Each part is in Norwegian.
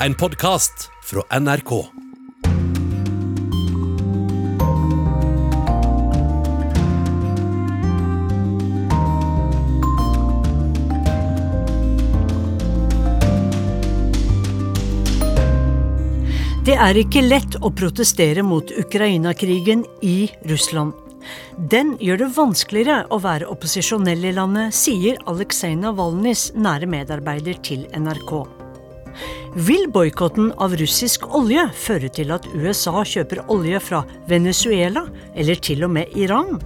En podkast fra NRK. Det er ikke lett å protestere mot Ukraina-krigen i Russland. Den gjør det vanskeligere å være opposisjonell i landet, sier Aleksej Navalnyjs nære medarbeider til NRK. Vil boikotten av russisk olje føre til at USA kjøper olje fra Venezuela, eller til og med Iran?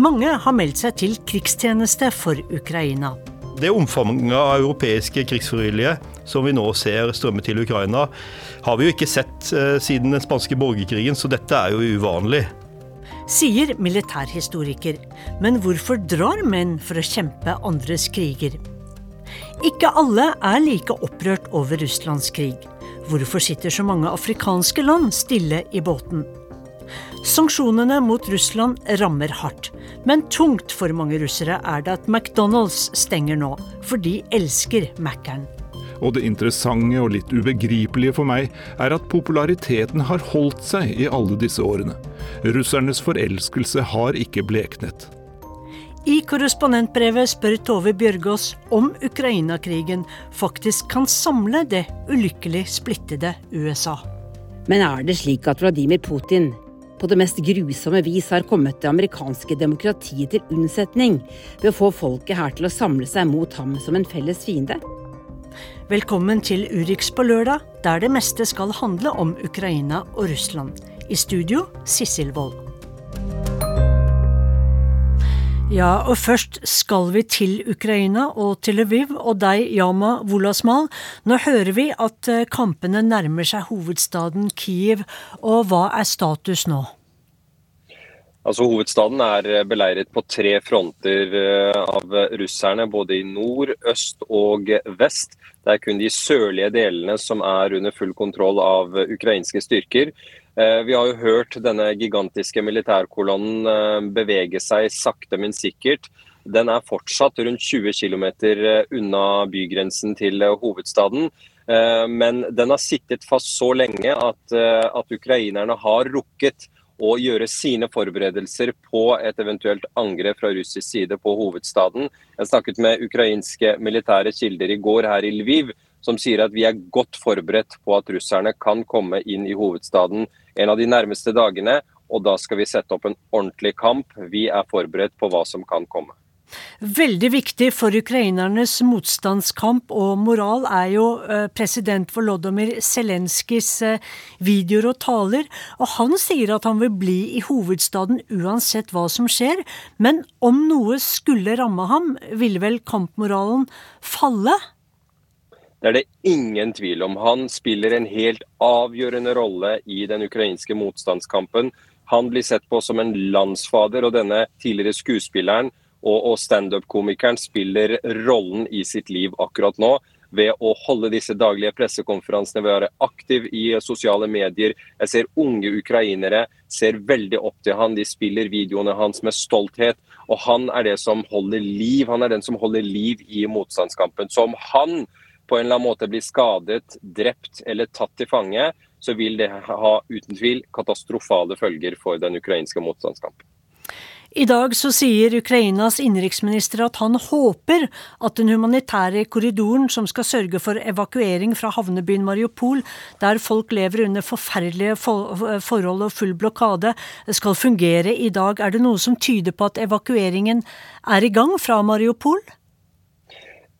Mange har meldt seg til krigstjeneste for Ukraina. Det omfanget av europeiske krigsfrivillige som vi nå ser strømme til Ukraina, har vi jo ikke sett eh, siden den spanske borgerkrigen, så dette er jo uvanlig. Sier militærhistoriker. Men hvorfor drar menn for å kjempe andres kriger? Ikke alle er like opprørt over Russlands krig. Hvorfor sitter så mange afrikanske land stille i båten? Sanksjonene mot Russland rammer hardt, men tungt for mange russere er det at McDonald's stenger nå, for de elsker Mækkern. Og det interessante og litt ubegripelige for meg er at populariteten har holdt seg i alle disse årene. Russernes forelskelse har ikke bleknet. I korrespondentbrevet spør Tove Bjørgaas om Ukraina-krigen faktisk kan samle det ulykkelig splittede USA. Men er det slik at Vladimir Putin på det mest grusomme vis har kommet det amerikanske demokratiet til unnsetning ved å få folket her til å samle seg mot ham som en felles fiende? Velkommen til Urix på lørdag, der det meste skal handle om Ukraina og Russland. I studio Sissel Wold. Ja, og først skal vi til Ukraina og til Lviv og deg, Yama Wolasmal. Nå hører vi at eh, kampene nærmer seg hovedstaden Kiev, og hva er status nå? Altså Hovedstaden er eh, beleiret på tre fronter eh, av russerne, både i nord, øst og vest. Det er kun de sørlige delene som er under full kontroll av ukrainske styrker. Eh, vi har jo hørt denne gigantiske militærkolonnen eh, bevege seg sakte, men sikkert. Den er fortsatt rundt 20 km eh, unna bygrensen til hovedstaden. Men den har sittet fast så lenge at, at ukrainerne har rukket å gjøre sine forberedelser på et eventuelt angrep fra russisk side på hovedstaden. Jeg snakket med ukrainske militære kilder i går her i Lviv, som sier at vi er godt forberedt på at russerne kan komme inn i hovedstaden en av de nærmeste dagene. Og da skal vi sette opp en ordentlig kamp. Vi er forberedt på hva som kan komme. Veldig viktig for ukrainernes motstandskamp og moral er jo eh, president Volodymyr Zelenskyjs eh, videoer og taler. Og han sier at han vil bli i hovedstaden uansett hva som skjer. Men om noe skulle ramme ham, ville vel kampmoralen falle? Det er det ingen tvil om. Han spiller en helt avgjørende rolle i den ukrainske motstandskampen. Han blir sett på som en landsfader, og denne tidligere skuespilleren og, og standup-komikeren spiller rollen i sitt liv akkurat nå ved å holde disse daglige pressekonferansene, ved å være aktiv i sosiale medier. Jeg ser unge ukrainere ser veldig opp til han, de spiller videoene hans med stolthet. Og han er det som holder liv, han er den som holder liv i motstandskampen. Som han på en eller annen måte blir skadet, drept eller tatt til fange, så vil det ha uten tvil katastrofale følger for den ukrainske motstandskampen. I dag så sier Ukrainas innenriksminister at han håper at den humanitære korridoren som skal sørge for evakuering fra havnebyen Mariupol, der folk lever under forferdelige forhold og full blokade, skal fungere i dag. Er det noe som tyder på at evakueringen er i gang fra Mariupol?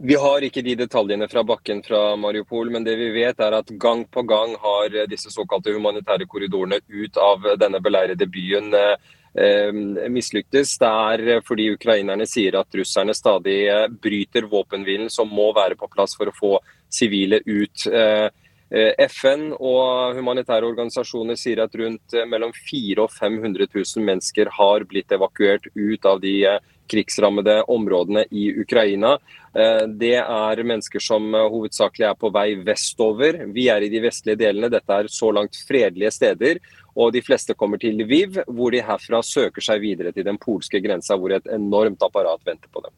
Vi har ikke de detaljene fra bakken fra Mariupol, men det vi vet er at gang på gang har disse såkalte humanitære korridorene ut av denne beleirede byen eh, mislyktes. Det er fordi ukrainerne sier at russerne stadig eh, bryter våpenhvilen som må være på plass for å få sivile ut. Eh, Eh, FN og humanitære organisasjoner sier at rundt eh, mellom 400 og 500 000 mennesker har blitt evakuert ut av de eh, krigsrammede områdene i Ukraina. Det er mennesker som hovedsakelig er på vei vestover. Vi er i de vestlige delene. Dette er så langt fredelige steder. Og de fleste kommer til Lviv, hvor de herfra søker seg videre til den polske grensa, hvor et enormt apparat venter på dem.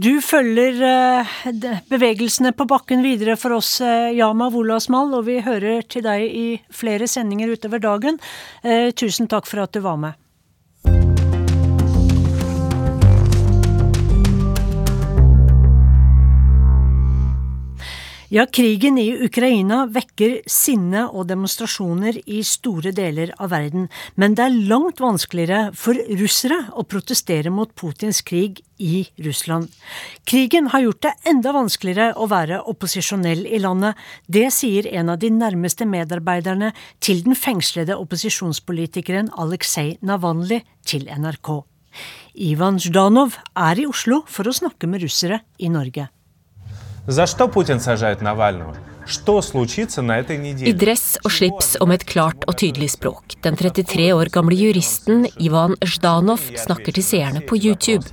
Du følger eh, bevegelsene på bakken videre for oss, eh, Yama Wolasmal, og vi hører til deg i flere sendinger utover dagen. Eh, tusen takk for at du var med. Ja, krigen i Ukraina vekker sinne og demonstrasjoner i store deler av verden, men det er langt vanskeligere for russere å protestere mot Putins krig i Russland. Krigen har gjort det enda vanskeligere å være opposisjonell i landet. Det sier en av de nærmeste medarbeiderne til den fengslede opposisjonspolitikeren Aleksej Navalnyj til NRK. Ivan Zjdanov er i Oslo for å snakke med russere i Norge. За что Путин сажает Навального? Что случится на этой неделе? I dress og slips og med et klart og tydelig språk. Den 33 år gamle juristen Ivan Zjdanov snakker til seerne på YouTube.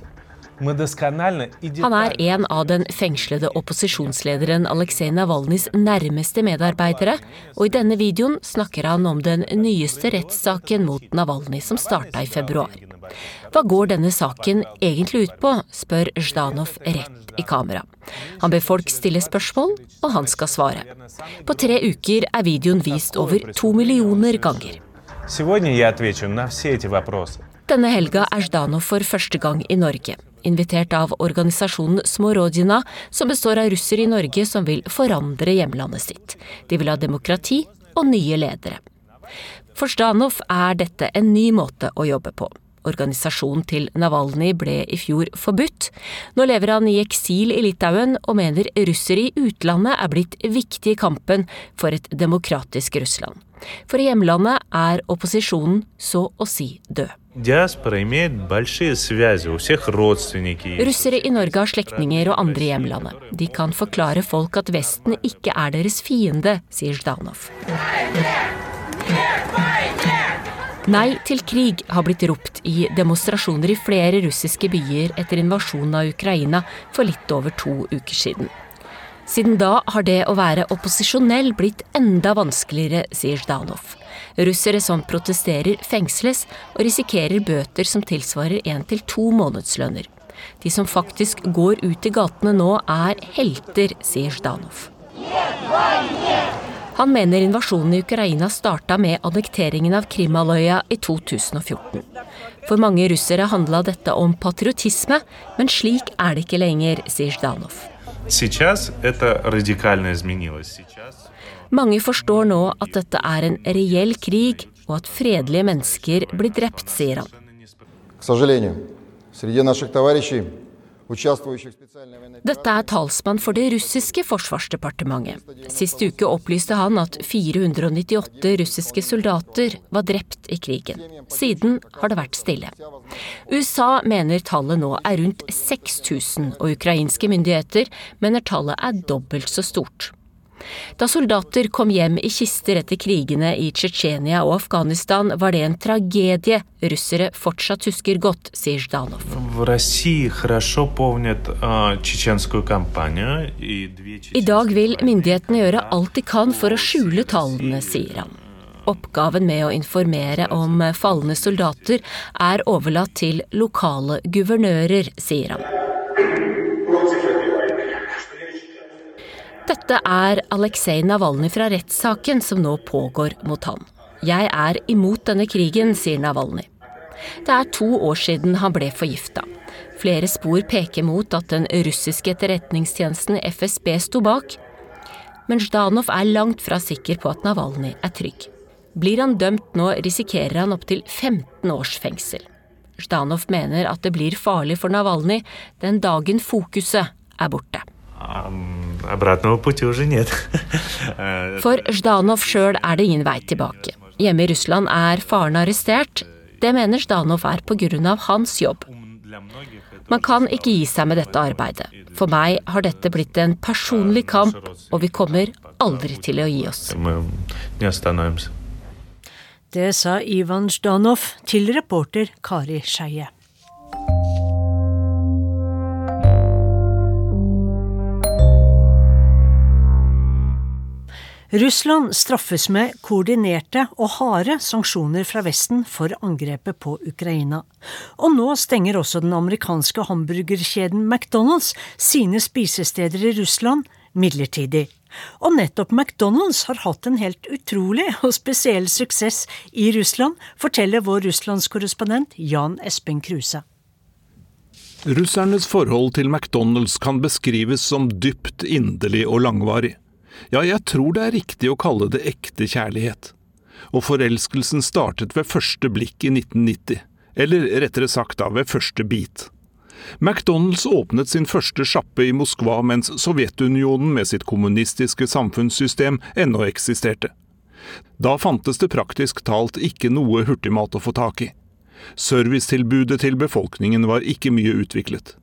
Han er en av den fengslede opposisjonslederen Aleksej Navalnyjs nærmeste medarbeidere, og i denne videoen snakker han om den nyeste rettssaken mot Navalnyj som starta i februar. Hva går denne saken egentlig ut på, spør Zjdanov rett i kamera. Han ber folk stille spørsmål, og han skal svare. På tre uker er videoen vist over to millioner ganger. Denne helga er Zjdanov for første gang i Norge invitert av organisasjonen Smorodina, som består av russere i Norge som vil forandre hjemlandet sitt. De vil ha demokrati og nye ledere. For Stanov er dette en ny måte å jobbe på. Organisasjonen til Navalny ble i fjor forbudt. Nå lever han i eksil i Litauen og mener russere i utlandet er blitt viktig i kampen for et demokratisk Russland. For i hjemlandet er opposisjonen så å si død. Russere i Norge har slektninger og andre i hjemlandet. De kan forklare folk at Vesten ikke er deres fiende, sier Zjdanov. Nei til krig har blitt ropt i demonstrasjoner i flere russiske byer etter invasjonen av Ukraina for litt over to uker siden. Siden da har det å være opposisjonell blitt enda vanskeligere, sier Zjdanov. Russere som protesterer, fengsles og risikerer bøter som tilsvarer én til to månedslønner. De som faktisk går ut i gatene nå, er helter, sier Zjdanov. Han mener invasjonen i Ukraina starta med annekteringen av Krimhalvøya i 2014. For mange russere handla dette om patriotisme, men slik er det ikke lenger, sier Zjdanov. Mange forstår nå at dette er en reell krig, og at fredelige mennesker blir drept, sier han. Dette er talsmann for det russiske forsvarsdepartementet. Sist uke opplyste han at 498 russiske soldater var drept i krigen. Siden har det vært stille. USA mener tallet nå er rundt 6000, og ukrainske myndigheter mener tallet er dobbelt så stort. Da soldater kom hjem i kister etter krigene i Tsjetsjenia og Afghanistan, var det en tragedie russere fortsatt husker godt, sier Zjdanov. I dag vil myndighetene gjøre alt de kan for å skjule tallene, sier han. Oppgaven med å informere om falne soldater er overlatt til lokale guvernører, sier han. Dette er Aleksej Navalny fra rettssaken som nå pågår mot han. Jeg er imot denne krigen, sier Navalny. Det er to år siden han ble forgifta. Flere spor peker mot at den russiske etterretningstjenesten FSB sto bak. Men Zjdanov er langt fra sikker på at Navalny er trygg. Blir han dømt nå, risikerer han opptil 15 års fengsel. Zjdanov mener at det blir farlig for Navalny den dagen fokuset er borte. For Zjdanov sjøl er det ingen vei tilbake. Hjemme i Russland er faren arrestert. Det mener Zjdanov er pga. hans jobb. Man kan ikke gi seg med dette arbeidet. For meg har dette blitt en personlig kamp, og vi kommer aldri til å gi oss. Det sa Ivan Zjdanov til reporter Kari Skeie. Russland straffes med koordinerte og harde sanksjoner fra Vesten for angrepet på Ukraina. Og nå stenger også den amerikanske hamburgerkjeden McDonald's sine spisesteder i Russland midlertidig. Og nettopp McDonald's har hatt en helt utrolig og spesiell suksess i Russland, forteller vår russlandskorrespondent Jan Espen Kruse. Russernes forhold til McDonald's kan beskrives som dypt inderlig og langvarig. Ja, jeg tror det er riktig å kalle det ekte kjærlighet. Og forelskelsen startet ved første blikk i 1990, eller rettere sagt da ved første bit. McDonald's åpnet sin første sjappe i Moskva mens Sovjetunionen med sitt kommunistiske samfunnssystem ennå eksisterte. Da fantes det praktisk talt ikke noe hurtigmat å få tak i. Servicetilbudet til befolkningen var ikke mye utviklet.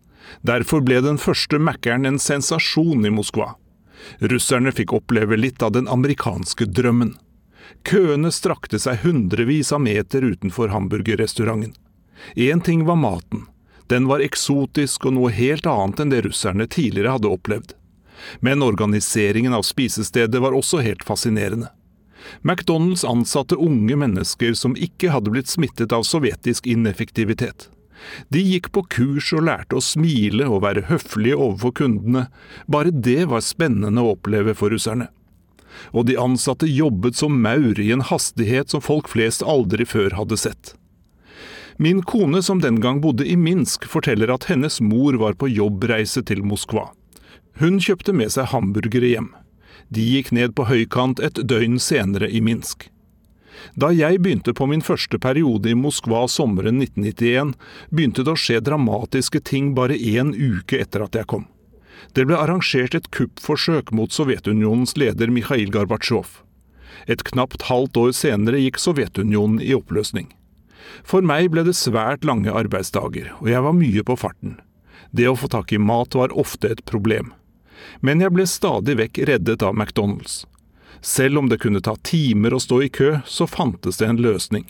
Derfor ble den første Mækkern en sensasjon i Moskva. Russerne fikk oppleve litt av den amerikanske drømmen. Køene strakte seg hundrevis av meter utenfor hamburgerrestauranten. Én ting var maten, den var eksotisk og noe helt annet enn det russerne tidligere hadde opplevd. Men organiseringen av spisestedet var også helt fascinerende. McDonald's ansatte unge mennesker som ikke hadde blitt smittet av sovjetisk ineffektivitet. De gikk på kurs og lærte å smile og være høflige overfor kundene, bare det var spennende å oppleve for russerne. Og de ansatte jobbet som maur i en hastighet som folk flest aldri før hadde sett. Min kone, som den gang bodde i Minsk, forteller at hennes mor var på jobbreise til Moskva. Hun kjøpte med seg hamburgere hjem. De gikk ned på høykant et døgn senere i Minsk. Da jeg begynte på min første periode i Moskva sommeren 1991, begynte det å skje dramatiske ting bare én uke etter at jeg kom. Det ble arrangert et kuppforsøk mot Sovjetunionens leder Mikhail Gorbatsjov. Et knapt halvt år senere gikk Sovjetunionen i oppløsning. For meg ble det svært lange arbeidsdager, og jeg var mye på farten. Det å få tak i mat var ofte et problem. Men jeg ble stadig vekk reddet av McDonald's. Selv om det kunne ta timer å stå i kø, så fantes det en løsning.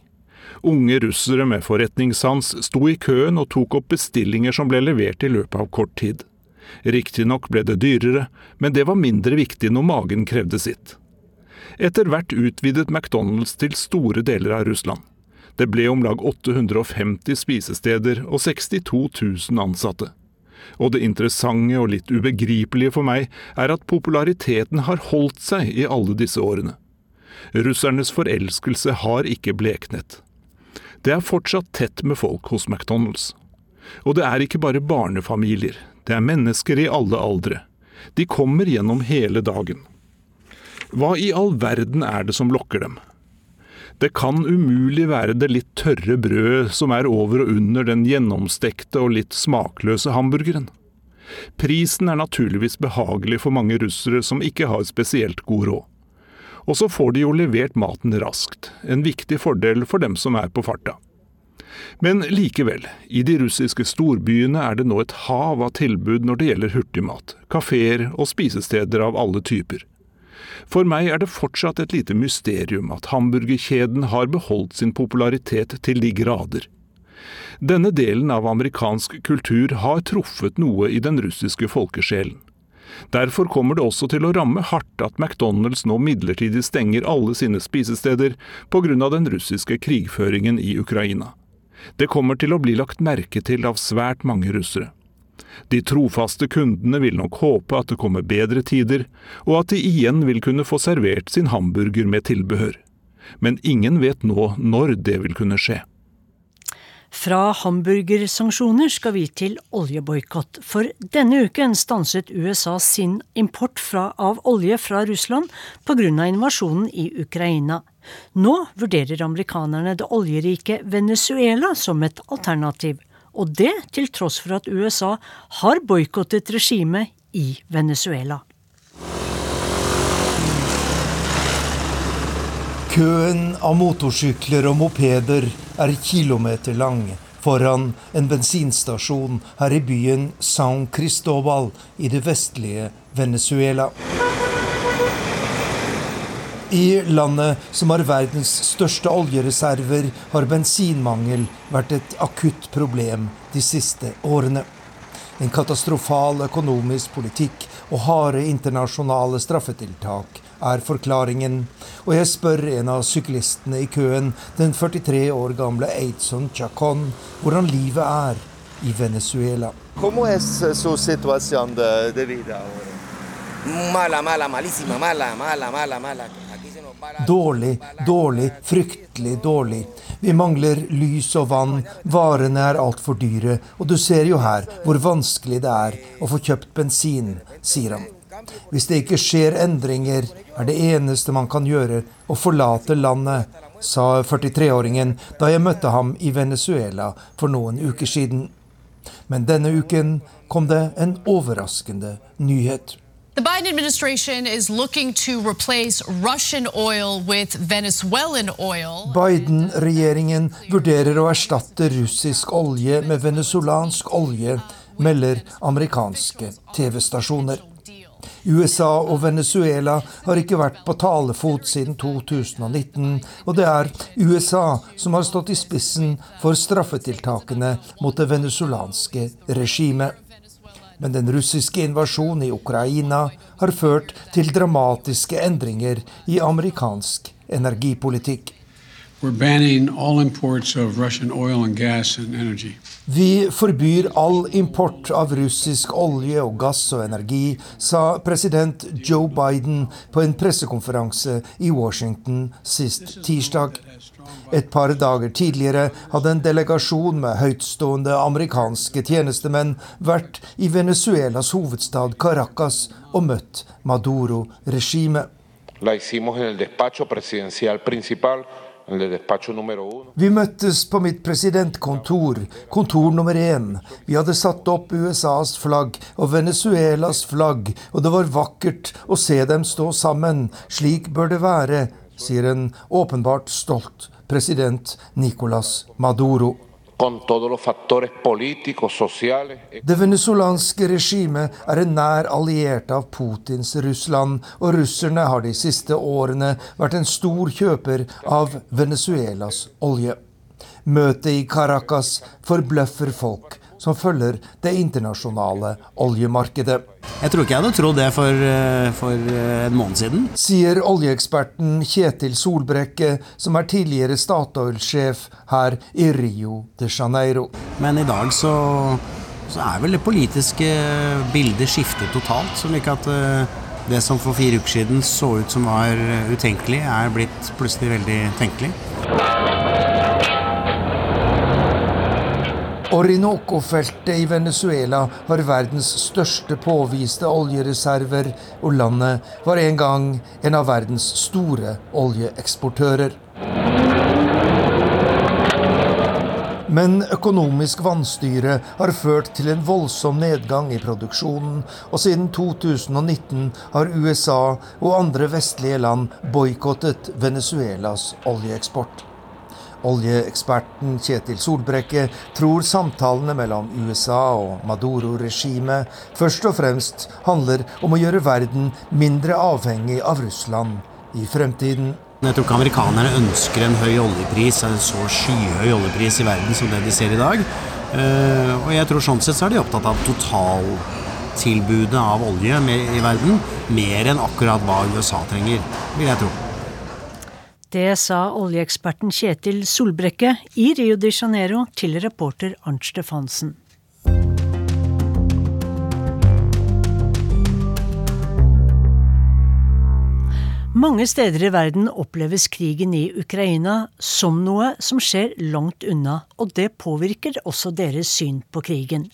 Unge russere med forretningssans sto i køen og tok opp bestillinger som ble levert i løpet av kort tid. Riktignok ble det dyrere, men det var mindre viktig når magen krevde sitt. Etter hvert utvidet McDonald's til store deler av Russland. Det ble om lag 850 spisesteder og 62 000 ansatte. Og det interessante og litt ubegripelige for meg er at populariteten har holdt seg i alle disse årene. Russernes forelskelse har ikke bleknet. Det er fortsatt tett med folk hos McDonald's. Og det er ikke bare barnefamilier, det er mennesker i alle aldre. De kommer gjennom hele dagen. Hva i all verden er det som lokker dem? Det kan umulig være det litt tørre brødet som er over og under den gjennomstekte og litt smakløse hamburgeren. Prisen er naturligvis behagelig for mange russere som ikke har spesielt god råd. Og så får de jo levert maten raskt, en viktig fordel for dem som er på farta. Men likevel, i de russiske storbyene er det nå et hav av tilbud når det gjelder hurtigmat, kafeer og spisesteder av alle typer. For meg er det fortsatt et lite mysterium at hamburgerkjeden har beholdt sin popularitet til de grader. Denne delen av amerikansk kultur har truffet noe i den russiske folkesjelen. Derfor kommer det også til å ramme hardt at McDonald's nå midlertidig stenger alle sine spisesteder pga. den russiske krigføringen i Ukraina. Det kommer til å bli lagt merke til av svært mange russere. De trofaste kundene vil nok håpe at det kommer bedre tider, og at de igjen vil kunne få servert sin hamburger med tilbehør. Men ingen vet nå når det vil kunne skje. Fra hamburgersanksjoner skal vi til oljeboikott. For denne uken stanset USA sin import fra, av olje fra Russland pga. invasjonen i Ukraina. Nå vurderer amerikanerne det oljerike Venezuela som et alternativ og det til tross for at USA har boikottet regimet i Venezuela. Køen av motorsykler og mopeder er kilometerlang foran en bensinstasjon her i byen San Cristobal i det vestlige Venezuela. I landet som har verdens største oljereserver, har bensinmangel vært et akutt problem de siste årene. En katastrofal økonomisk politikk og harde internasjonale straffetiltak er forklaringen. Og jeg spør en av syklistene i køen, den 43 år gamle Eidson Chacon, hvordan livet er i Venezuela. Hvordan er su situación de, de vida ahora? Mala, mala, mala, mala, mala. Dårlig, dårlig, fryktelig dårlig. Vi mangler lys og vann, varene er altfor dyre, og du ser jo her hvor vanskelig det er å få kjøpt bensin, sier han. Hvis det ikke skjer endringer, er det eneste man kan gjøre å forlate landet, sa 43-åringen da jeg møtte ham i Venezuela for noen uker siden. Men denne uken kom det en overraskende nyhet. The Biden administration is looking to replace Russian oil with Venezuelan oil. Biden-regjeringen vurderer å erstatte russisk olje med venezuelansk olje, melder amerikanske TV-stasjoner. USA og Venezuela har ikke vært på talefot siden 2019, og det er USA som har stått i spissen for straffetiltakene mot det venezuelanske regimet. Men den russiske invasjonen i Ukraina har ført til dramatiske endringer i amerikansk energipolitikk. Vi forbyr all import av russisk olje og gass og energi, sa president Joe Biden på en pressekonferanse i Washington sist tirsdag. Et par dager tidligere hadde en delegasjon med høytstående amerikanske tjenestemenn vært i Venezuelas hovedstad Caracas og møtt Maduro-regimet. Vi møttes på mitt presidentkontor, kontor nummer én. Vi hadde satt opp USAs flagg og Venezuelas flagg, og det var vakkert å se dem stå sammen. Slik bør det være, sier en åpenbart stolt president Nicolas Maduro. Det venezuelanske regimet er en nær alliert av Putins Russland, og russerne har de siste årene vært en stor kjøper av Venezuelas olje. Møtet i Caracas forbløffer folk som følger det internasjonale oljemarkedet. Jeg tror ikke jeg hadde trodd det for, eh, for eh, en måned siden. Sier oljeeksperten Kjetil Solbrekke, som er tidligere Statoil-sjef her i Rio de Janeiro. Men i dag så, så er vel det politiske bildet skiftet totalt. Slik at eh, det som for fire uker siden så ut som var utenkelig, er blitt plutselig veldig tenkelig. Orinoco-feltet i Venezuela har verdens største påviste oljereserver, og landet var en gang en av verdens store oljeeksportører. Men økonomisk vanstyre har ført til en voldsom nedgang i produksjonen, og siden 2019 har USA og andre vestlige land boikottet Venezuelas oljeeksport. Oljeeksperten Kjetil Solbrekke tror samtalene mellom USA og Maduro-regimet først og fremst handler om å gjøre verden mindre avhengig av Russland i fremtiden. Jeg tror ikke amerikanerne ønsker en høy oljepris, en så skyhøy oljepris i verden som det de ser i dag. Eh, og jeg tror sånn sett så er de opptatt av totaltilbudet av olje i verden, mer enn akkurat hva USA trenger, vil jeg tro. Det sa oljeeksperten Kjetil Solbrekke i Rio de Janeiro til reporter Arnt Stefansen. Mange steder i verden oppleves krigen i Ukraina som noe som skjer langt unna, og det påvirker også deres syn på krigen.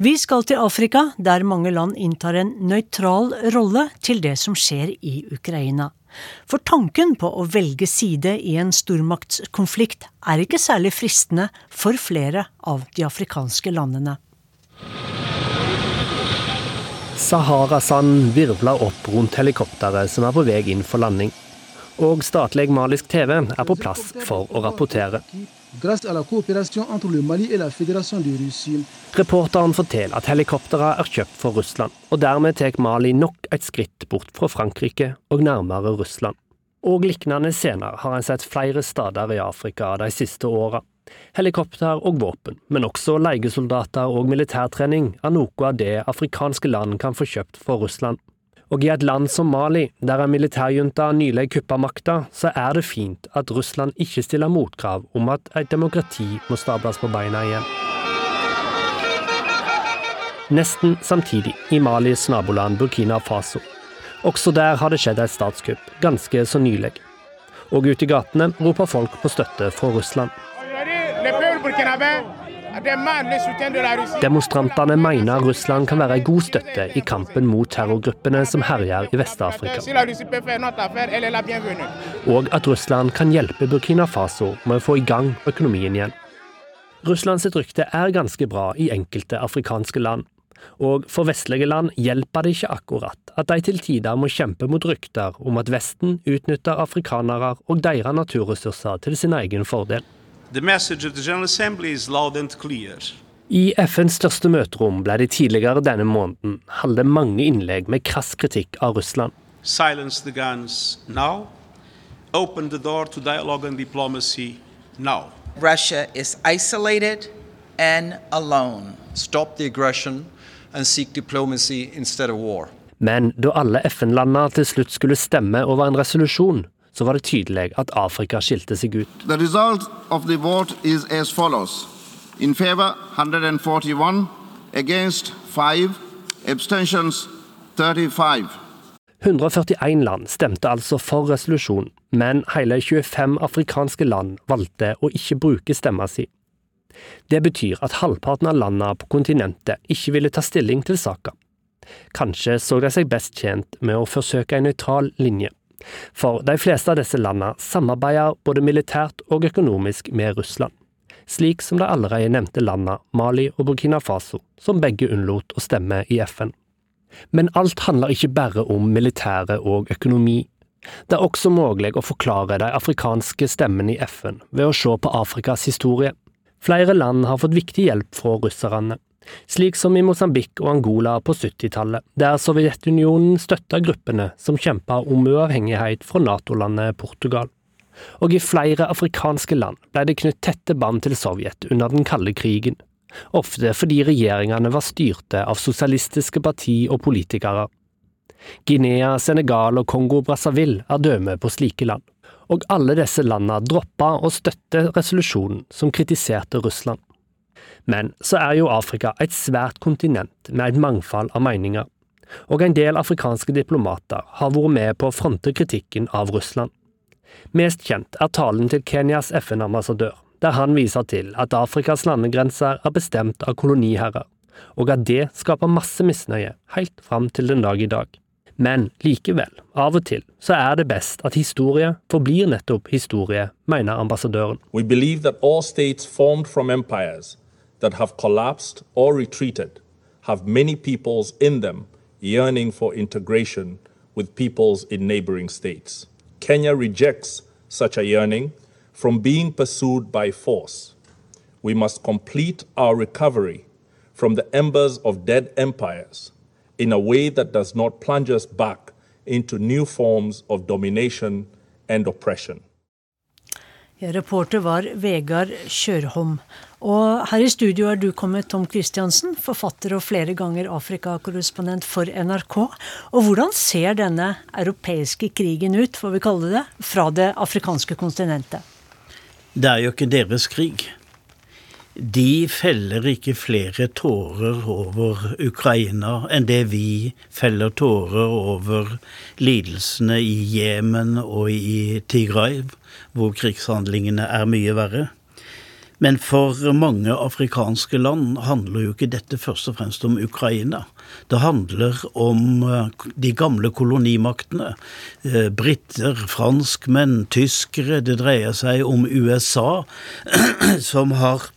Vi skal til Afrika, der mange land inntar en nøytral rolle til det som skjer i Ukraina. For tanken på å velge side i en stormaktskonflikt er ikke særlig fristende for flere av de afrikanske landene. Sahara-sand virvler opp rundt helikopteret som er på vei inn for landing. Og statlig malisk TV er på plass for å rapportere. Reporteren forteller at helikoptrene er kjøpt for Russland, og dermed tar Mali nok et skritt bort fra Frankrike og nærmere Russland. Og lignende scener har en sett flere steder i Afrika de siste åra. Helikopter og våpen, men også leiesoldater og militærtrening er noe av det afrikanske land kan få kjøpt for Russland. Og i et land som Mali, der en militærjunta nylig kuppa makta, så er det fint at Russland ikke stiller motkrav om at et demokrati må stables på beina igjen. Nesten samtidig i Malis naboland Burkina Faso. Også der har det skjedd et statskupp, ganske så nylig. Og ute i gatene roper folk på støtte fra Russland. Demonstrantene mener Russland kan være en god støtte i kampen mot terrorgruppene som herjer i Vest-Afrika. Og at Russland kan hjelpe Burkina Faso med å få i gang økonomien igjen. Russlands rykte er ganske bra i enkelte afrikanske land. Og for vestlige land hjelper det ikke akkurat at de til tider må kjempe mot rykter om at Vesten utnytter afrikanere og deres naturressurser til sin egen fordel. I FNs største møterom ble det tidligere denne måneden holdt mange innlegg med krass kritikk av Russland. Silence the guns now. Open the door to dialogue and diplomacy now. Russia is isolated and alone. Stop the aggression and seek diplomacy instead of war. Men da alle FN-landene til slutt skulle stemme over en resolusjon, så var det tydelig at Afrika skilte seg ut. The result of the vote is as follows. In favor 141, against 5, abstentions 35. 141 land stemte altså for resolusjon, men hele 25 afrikanske land valgte å ikke bruke stemma si. Det betyr at halvparten av landene på kontinentet ikke ville ta stilling til saka. Kanskje så de seg best tjent med å forsøke en nøytral linje, for de fleste av disse landene samarbeider både militært og økonomisk med Russland, slik som de allerede nevnte landene Mali og Burkina Faso, som begge unnlot å stemme i FN. Men alt handler ikke bare om militære og økonomi. Det er også mulig å forklare de afrikanske stemmene i FN ved å se på Afrikas historie. Flere land har fått viktig hjelp fra russerne, slik som i Mosambik og Angola på 70-tallet, der Sovjetunionen støtta gruppene som kjempa om uavhengighet fra Nato-landet Portugal. Og i flere afrikanske land ble det knytt tette bånd til Sovjet under den kalde krigen, ofte fordi regjeringene var styrte av sosialistiske parti og politikere. Guinea, Senegal og Kongo-Brazzaville er dømme på slike land og alle disse landene droppa å støtte resolusjonen som kritiserte Russland. Men så er jo Afrika et svært kontinent med et mangfold av meninger, og en del afrikanske diplomater har vært med på å fronte kritikken av Russland. Mest kjent er talen til Kenyas FN-ambassadør, der han viser til at Afrikas landegrenser er bestemt av koloniherrer, og at det skaper masse misnøye helt fram til den dag i dag. Men likevel, av og til, så er det best at historie forblir nettopp historie, mener ambassadøren. We believe that all states formed from empires that have collapsed or retreated have many peoples in them yearning for integration with peoples in neighboring states. Kenya rejects such a yearning from being pursued by force. We must complete our recovery from the embers of dead empires in a way that does not plunge us back into new forms of domination and oppression. Ja, reporter var Vegard Kjørholm. Og her i studio er du kommet, Tom Christiansen, forfatter og flere ganger Afrikakorrespondent for NRK. Og hvordan ser denne europeiske krigen ut, får vi kalle det, fra det afrikanske kontinentet? Det er jo ikke deres krig de feller ikke flere tårer over Ukraina enn det vi feller tårer over lidelsene i Jemen og i Tigray, hvor krigshandlingene er mye verre. Men for mange afrikanske land handler jo ikke dette først og fremst om Ukraina. Det handler om eh, de gamle kolonimaktene. Eh, briter, franskmenn, tyskere. Det dreier seg om USA, som har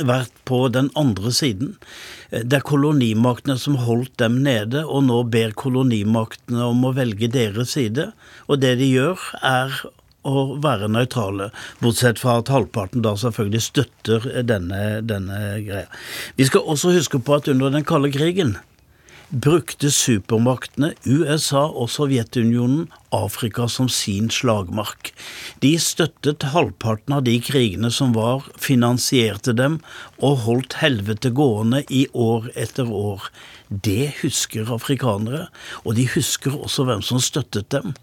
vært på den andre siden. Det er kolonimaktene som holdt dem nede, og nå ber kolonimaktene om å velge deres side. Og det de gjør, er å være nøytrale, bortsett fra at halvparten da selvfølgelig støtter denne, denne greia. Vi skal også huske på at under den kalde krigen brukte supermaktene USA og Sovjetunionen Afrika som sin slagmark. De støttet halvparten av de krigene som var, finansierte dem og holdt helvete gående i år etter år. Det husker afrikanere, og de husker også hvem som støttet dem.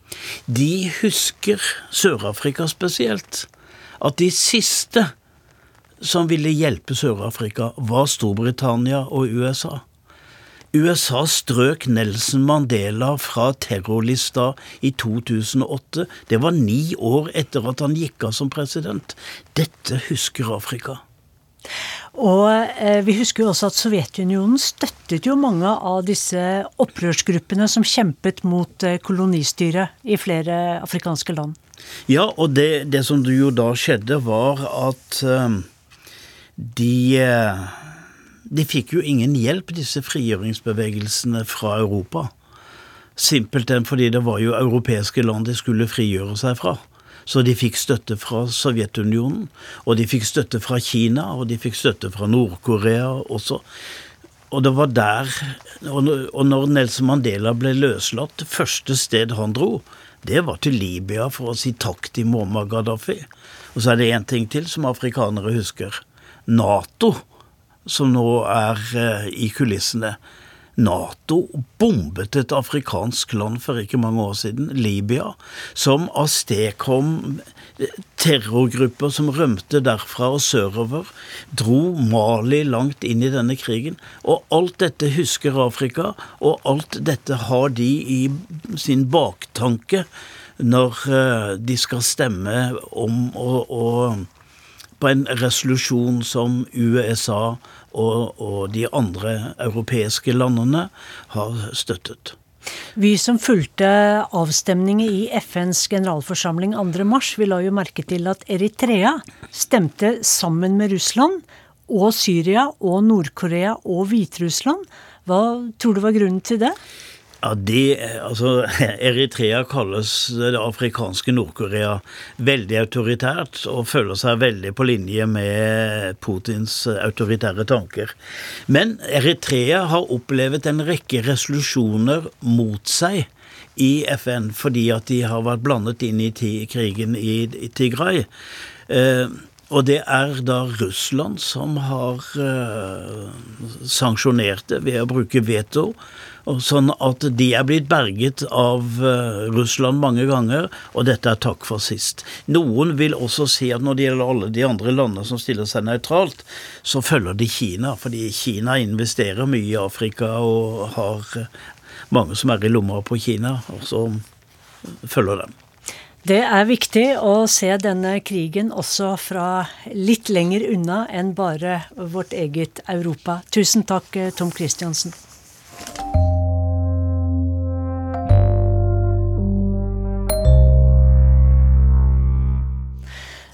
De husker Sør-Afrika spesielt. At de siste som ville hjelpe Sør-Afrika, var Storbritannia og USA. USA strøk Nelson Mandela fra terrorlista i 2008. Det var ni år etter at han gikk av som president. Dette husker Afrika. Og eh, vi husker jo også at Sovjetunionen støttet jo mange av disse opprørsgruppene som kjempet mot eh, kolonistyret i flere afrikanske land. Ja, og det, det som jo da skjedde, var at eh, de eh, de fikk jo ingen hjelp, disse frigjøringsbevegelsene fra Europa. Simpelthen fordi det var jo europeiske land de skulle frigjøre seg fra. Så de fikk støtte fra Sovjetunionen, og de fikk støtte fra Kina, og de fikk støtte fra Nord-Korea også. Og det var der Og når Nelson Mandela ble løslatt, første sted han dro, det var til Libya for å si takk til Muammar Gaddafi. Og så er det én ting til som afrikanere husker. Nato som nå er eh, i kulissene. Nato bombet et afrikansk land for ikke mange år siden, Libya, som avstedkom eh, terrorgrupper som rømte derfra og sørover, dro Mali langt inn i denne krigen. Og alt dette husker Afrika, og alt dette har de i sin baktanke når eh, de skal stemme om å, å på en resolusjon som USA og, og de andre europeiske landene har støttet. Vi som fulgte avstemningen i FNs generalforsamling 2.3, vi la jo merke til at Eritrea stemte sammen med Russland og Syria og Nord-Korea og Hviterussland. Hva tror du var grunnen til det? Ja, det, altså, Eritrea kalles det afrikanske Nord-Korea veldig autoritært og føler seg veldig på linje med Putins autoritære tanker. Men Eritrea har opplevd en rekke resolusjoner mot seg i FN fordi at de har vært blandet inn i krigen i Tigray. Eh, og det er da Russland som har sanksjonert det ved å bruke veto. Sånn at de er blitt berget av uh, Russland mange ganger, og dette er takk for sist. Noen vil også si at når det gjelder alle de andre landene som stiller seg nøytralt, så følger de Kina, fordi Kina investerer mye i Afrika og har uh, mange som er i lomma på Kina, og så følger dem. Det er viktig å se denne krigen også fra litt lenger unna enn bare vårt eget Europa. Tusen takk, Tom Christiansen.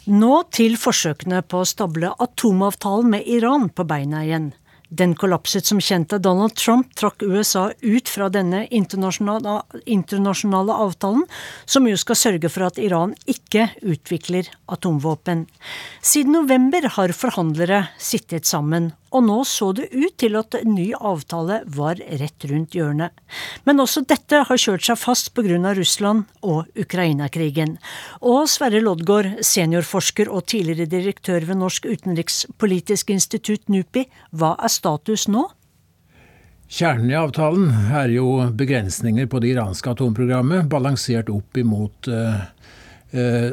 Nå til forsøkene på å stable atomavtalen med Iran på beina igjen. Den kollapset som kjent da Donald Trump trakk USA ut fra denne internasjonale, internasjonale, avtalen, som jo skal sørge for at Iran ikke utvikler atomvåpen. Siden november har forhandlere sittet sammen og nå så det ut til at en ny avtale var rett rundt hjørnet. Men også dette har kjørt seg fast pga. Russland og Ukraina-krigen. Og Sverre Loddgaard, seniorforsker og tidligere direktør ved Norsk utenrikspolitisk institutt, NUPI, hva er status nå? Kjernen i avtalen er jo begrensninger på det iranske atomprogrammet, balansert opp imot uh, uh,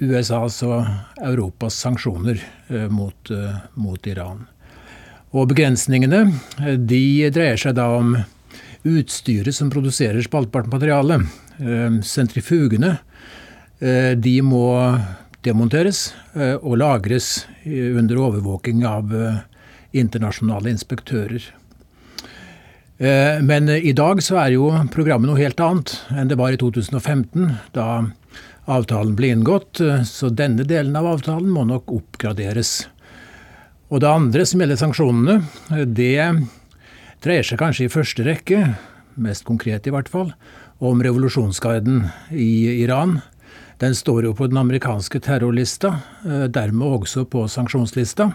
USAs og Europas sanksjoner uh, mot, mot Iran. Og begrensningene de dreier seg da om utstyret som produserer spaltbart materiale. Eh, sentrifugene eh, de må demonteres eh, og lagres under overvåking av internasjonale inspektører. Men i dag så er jo programmet noe helt annet enn det var i 2015, da avtalen ble inngått. Så denne delen av avtalen må nok oppgraderes. Og det andre som gjelder sanksjonene, det dreier seg kanskje i første rekke, mest konkret i hvert fall, om revolusjonsgarden i Iran. Den står jo på den amerikanske terrorlista, eh, dermed også på sanksjonslista.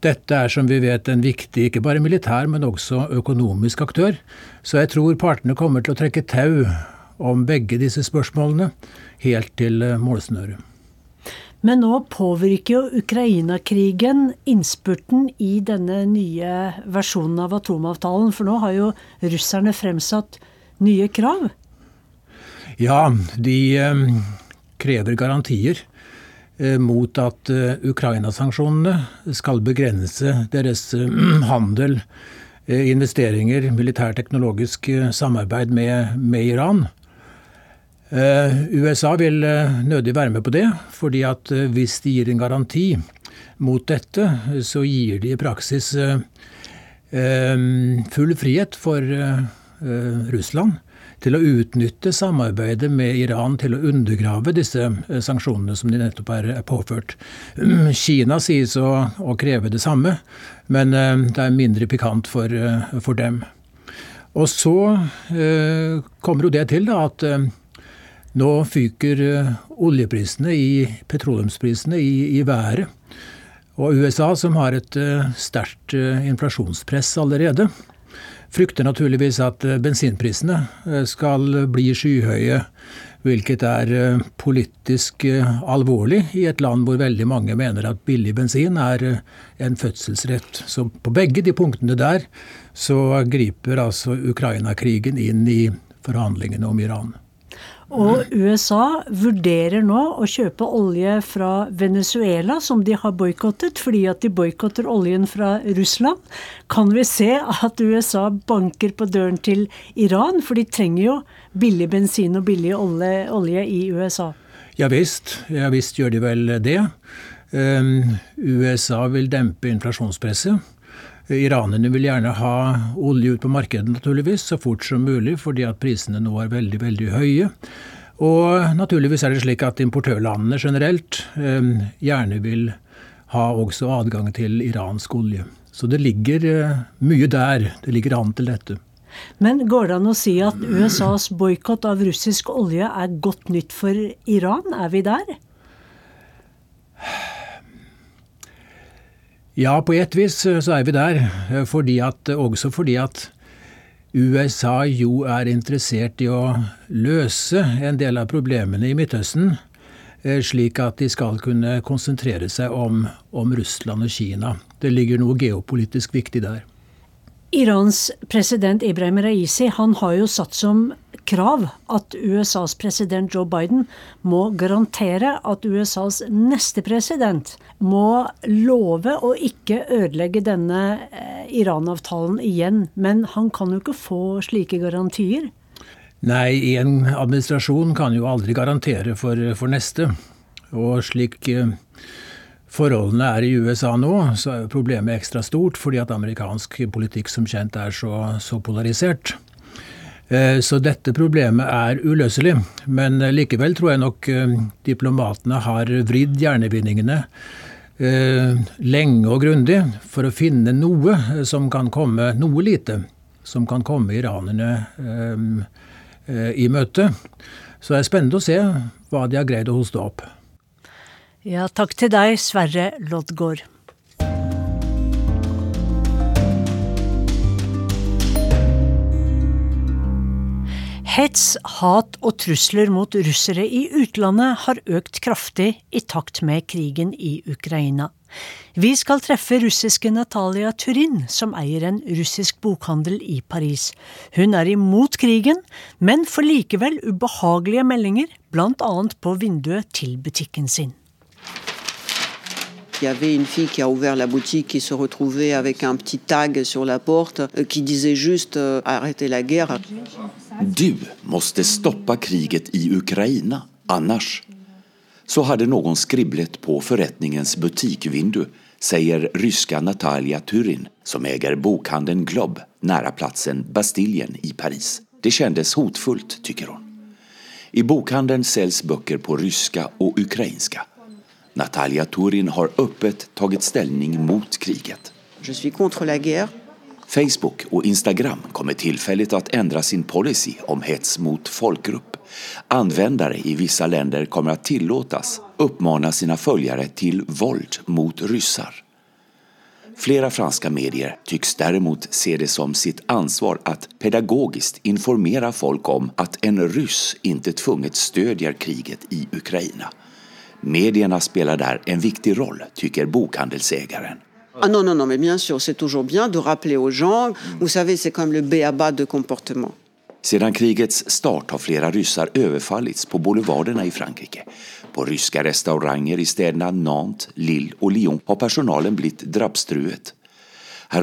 Dette er som vi vet en viktig, ikke bare militær, men også økonomisk aktør. Så jeg tror partene kommer til å trekke tau om begge disse spørsmålene helt til eh, målsnøret. Men nå påvirker jo Ukraina-krigen innspurten i denne nye versjonen av atomavtalen. For nå har jo russerne fremsatt nye krav. Ja, de eh, krever garantier mot at eh, Ukraina-sanksjonene skal begrense deres eh, handel, eh, investeringer, militærteknologisk eh, samarbeid med, med Iran. Eh, USA vil eh, nødig være med på det, fordi at eh, hvis de gir en garanti mot dette, så gir de i praksis full frihet for Russland til å utnytte samarbeidet med Iran til å undergrave disse sanksjonene som de nettopp er påført. Kina sies å, å kreve det samme, men det er mindre pikant for, for dem. Og så kommer jo det til da, at nå fyker eh, oljeprisene, i, petroleumsprisene, i, i været. Og USA, som har et sterkt inflasjonspress allerede, frykter naturligvis at uh, bensinprisene skal bli skyhøye, hvilket er politisk alvorlig i et land hvor veldig mange mener at billig bensin er en fødselsrett. Så på begge de punktene der så griper altså Ukraina-krigen inn i forhandlingene om Iran. Og USA vurderer nå å kjøpe olje fra Venezuela, som de har boikottet, fordi at de boikotter oljen fra Russland. Kan vi se at USA banker på døren til Iran, for de trenger jo billig bensin og billig olje, olje i USA? Ja visst, ja visst gjør de vel det. Um, USA vil dempe inflasjonspresset. Iranerne vil gjerne ha olje ut på markedet naturligvis, så fort som mulig, fordi at prisene nå er veldig, veldig høye. Og naturligvis er det slik at importørlandene generelt eh, gjerne vil ha også adgang til iransk olje. Så det ligger eh, mye der. Det ligger an til dette. Men går det an å si at USAs boikott av russisk olje er godt nytt for Iran? Er vi der? Ja, på et vis eh, så er vi der. Eh, fordi at, også fordi at USA jo er interessert i å løse en del av problemene i Midtøsten, eh, slik at de skal kunne konsentrere seg om, om Russland og Kina. Det ligger noe geopolitisk viktig der. Irans president Ibrahim Raisi han har jo satt som krav at USAs president Joe Biden må garantere at USAs neste president må love å ikke ødelegge denne eh, Iran-avtalen igjen. Men han kan jo ikke få slike garantier? Nei, en administrasjon kan jo aldri garantere for, for neste. Og slik eh, forholdene er i USA nå, så er problemet ekstra stort, fordi at amerikansk politikk som kjent er så, så polarisert. Eh, så dette problemet er uløselig. Men likevel tror jeg nok eh, diplomatene har vridd hjernevinningene eh, lenge og grundig for å finne noe som kan komme, noe lite, som kan komme iranerne i møte. Så det er spennende å se hva de har greid å hoste opp. Ja, takk til deg, Sverre Loddgaard. Hets, hat og trusler mot russere i utlandet har økt kraftig i takt med krigen i Ukraina. Vi skal treffe russiske Natalia Turin, som eier en russisk bokhandel i Paris. Hun er imot krigen, men får likevel ubehagelige meldinger, bl.a. på vinduet til butikken sin. Il y avait une fille qui a ouvert la boutique qui se retrouvait avec un petit tag sur la porte euh, qui disait juste euh, arrêtez la guerre. Du måste stoppa kriget i Ukraina, annars. Så hade någon skribblet på förrättningens butikvindu, säger ryska Natalia Turin som äger bokhandeln Glob nära platsen Bastiljen i Paris. Det kändes hotfullt, tycker hon. I bokhandeln säljs böcker på ryska och ukrainska. Natalia Turin har öppet tagit ställning mot kriget. Facebook och Instagram kommer tillfälligt att ändra sin policy om hets mot folkgrupp. Användare i vissa länder kommer att tillåtas uppmana sina följare till våld mot ryssar. Flera franska medier tycks däremot se det som sitt ansvar att pedagogiskt informera folk om att en ryss inte tvunget stödjer kriget i Ukraina. Medierna spelar där en viktig roll, tycker bokhandelsägaren. Ah non, non, non, mais bien sûr, c'est toujours bien de rappeler aux gens. Vous savez, c'est comme le béaba de comportement. Sedan krigets start har flera ryssar överfallits på boulevarderna i Frankrike. På ryska restauranger i städerna Nantes, Lille och Lyon har personalen blivit drabbstruet.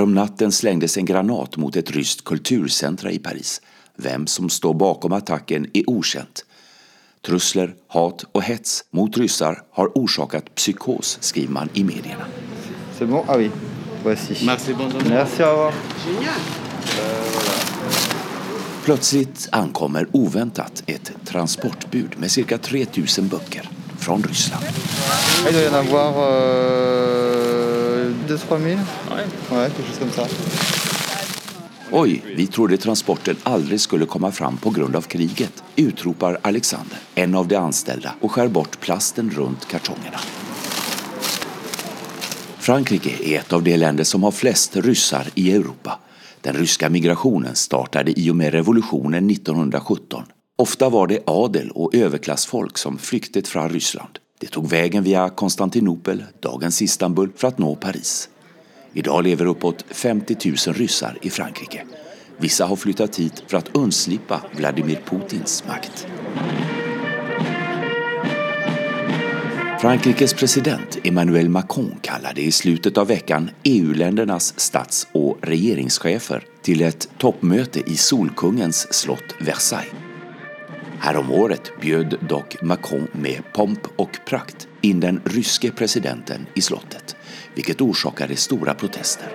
Natten slängdes en granat mot ett ryskt kulturcentra i Paris. Vem som står bakom attacken är okänt. Trusler, hat och hets mot ryssar har orsakat psykos, skriver man i medierna. C'est bon Ah oui, voici. Merci, bonne. Merci, au revoir. Plötsligt ankommer oväntat ett transportbud med cirka 3000 böcker från Ryssland. Det il doit y en avoir euh, 2-3 000 Ouais, quelque chose comme ça. Oj, vi trodde transporten aldrig skulle komma fram på grund av kriget, utropar Alexander, en av de anställda, och skär bort plasten runt kartongerna. Frankrike är ett av de länder som har flest ryssar i Europa. Den ryska migrationen startade i och med revolutionen 1917. Ofta var det adel och överklassfolk som flyktet från Ryssland. Det tog vägen via Konstantinopel, dagens Istanbul, för att nå Paris. Idag lever uppåt 50 000 ryssar i Frankrike. Vissa har flyttat hit för att undslippa Vladimir Putins makt. Frankrikes president Emmanuel Macron kallade i slutet av veckan EU-ländernas stats och regeringschefer till ett toppmöte i Solkungens slott Versailles. Häromåret bjöd dock Macron med pomp och prakt in den ryske presidenten i slottet, vilket orsakade stora protester.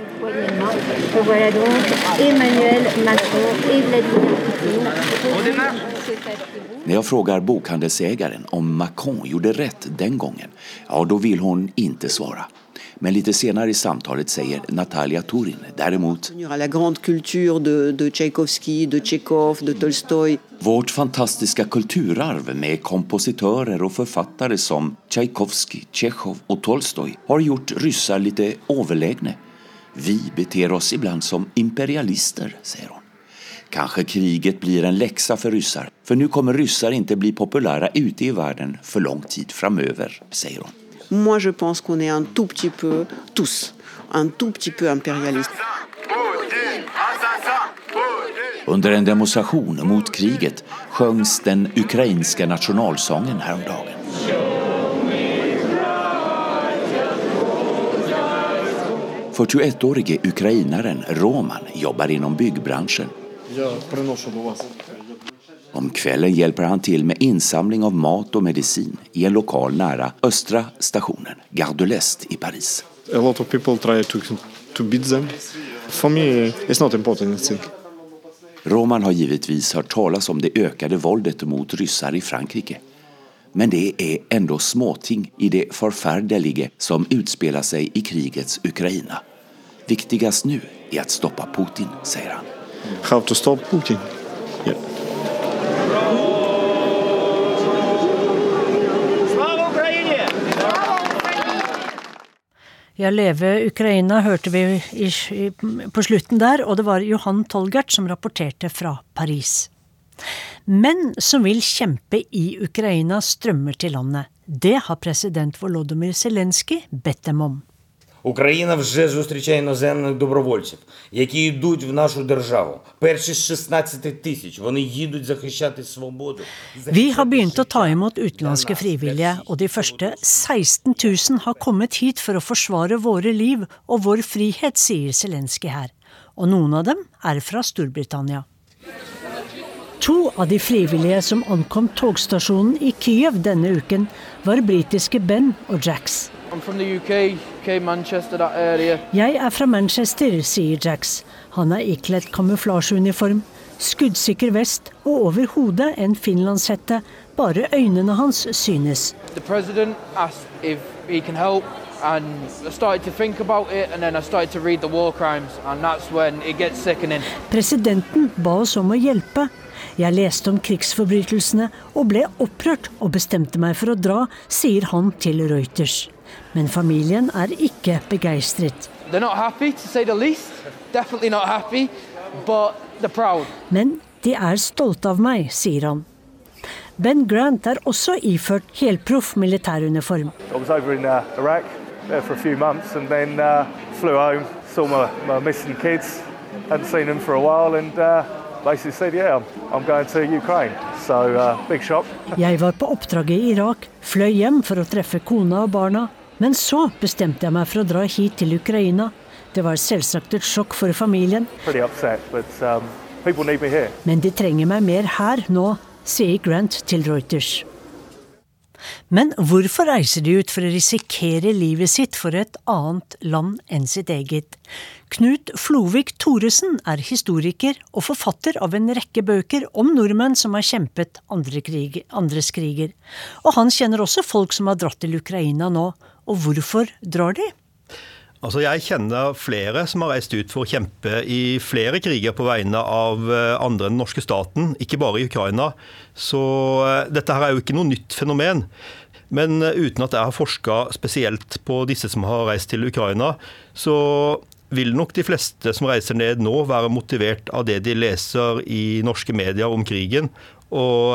När jag frågar bokhandelsägaren om Macron gjorde rätt den gången, ja då vill hon inte svara. Men lite senare i samtalet säger Natalia Turin däremot. Vårt fantastiska kulturarv med kompositörer och författare som Tchaikovsky, Tjechov och Tolstoj har gjort ryssar lite överlägna. Vi beter oss ibland som imperialister, säger hon. Kanske kriget blir en läxa för ryssar, för nu kommer ryssar inte bli populära ute i världen för lång tid framöver, säger hon. Moi, je pense qu'on est un tout petit peu, tous, un tout petit peu impérialistes. Under en demonstration mot kriget sjöngs den ukrainska nationalsången häromdagen. årige ukrainaren Roman jobbar inom byggbranschen. Om kvällen hjälper han till med insamling av mat och medicin i en lokal nära Östra stationen, Gare de l'Est i Paris. A lot of people try to, to beat them. For me, it's not important, I think. Roman har givetvis hört talas om det ökade våldet mot ryssar i Frankrike. Men det är ändå småting i det förfärdelige som utspelar sig i krigets Ukraina. Viktigast nu är att stoppa Putin, säger han. How to stop Putin? Ja, Leve Ukraina hørte vi i, i, på slutten der, og det var Johan Tolgert som rapporterte fra Paris. Menn som vil kjempe i Ukraina strømmer til landet. Det har president Volodymyr Zelenskyj bedt dem om. Україна вже зустрічає іноземних добровольців, які йдуть в нашу державу. Перші з 16 тисяч вони їдуть захищати свободу. Vi har begynt å ta imot utenlandske frivillige, og de første 16 000 har kommet hit for å forsvare våre liv og vår frihet, sier Zelenskyj her. Og noen av dem er fra Storbritannia. To av de frivillige som ankom togstasjonen i Kyiv denne uken, var britiske Ben og Jax. I'm from the UK, Area. Jeg er fra Manchester, sier Jax. Han er ikledd kamuflasjeuniform, skuddsikker vest og over hodet en finlandshette. Bare øynene hans synes. Presidenten ba oss om å hjelpe. Jeg leste om krigsforbrytelsene og ble opprørt og bestemte meg for å dra, sier han til Reuters. Men familien er ikke begeistret. Men de er stolte av meg, sier han. Ben Grant er også iført helproff militæruniform. I was over in Iraq there for a few months and then flew home, saw my, my missing kids, hadn't seen them for a while and basically said, yeah, I'm, I'm going to Ukraine. So big shock. Jeg var på oppdrag i Irak, fløy hjem for å treffe kona og barna. Men så bestemte jeg meg for å dra hit til Ukraina. Det var selvsagt et sjokk for familien. Upset, but um. Men de trenger meg mer her nå, sier Grant til Reuters. Men hvorfor reiser de ut for å risikere livet sitt for et annet land enn sitt eget? Knut Flovik Thoresen er historiker og forfatter av en rekke bøker om nordmenn som har kjempet andre krig, andres kriger. Og han kjenner også folk som har dratt til Ukraina nå. Og hvorfor drar de? Altså, Jeg kjenner flere som har reist ut for å kjempe i flere kriger på vegne av eh, andre enn den norske staten, ikke bare i Ukraina. Så eh, dette her er jo ikke noe nytt fenomen. Men eh, uten at jeg har forska spesielt på disse som har reist til Ukraina, så vil nok de fleste som reiser ned nå, være motivert av det de leser i norske medier om krigen. Og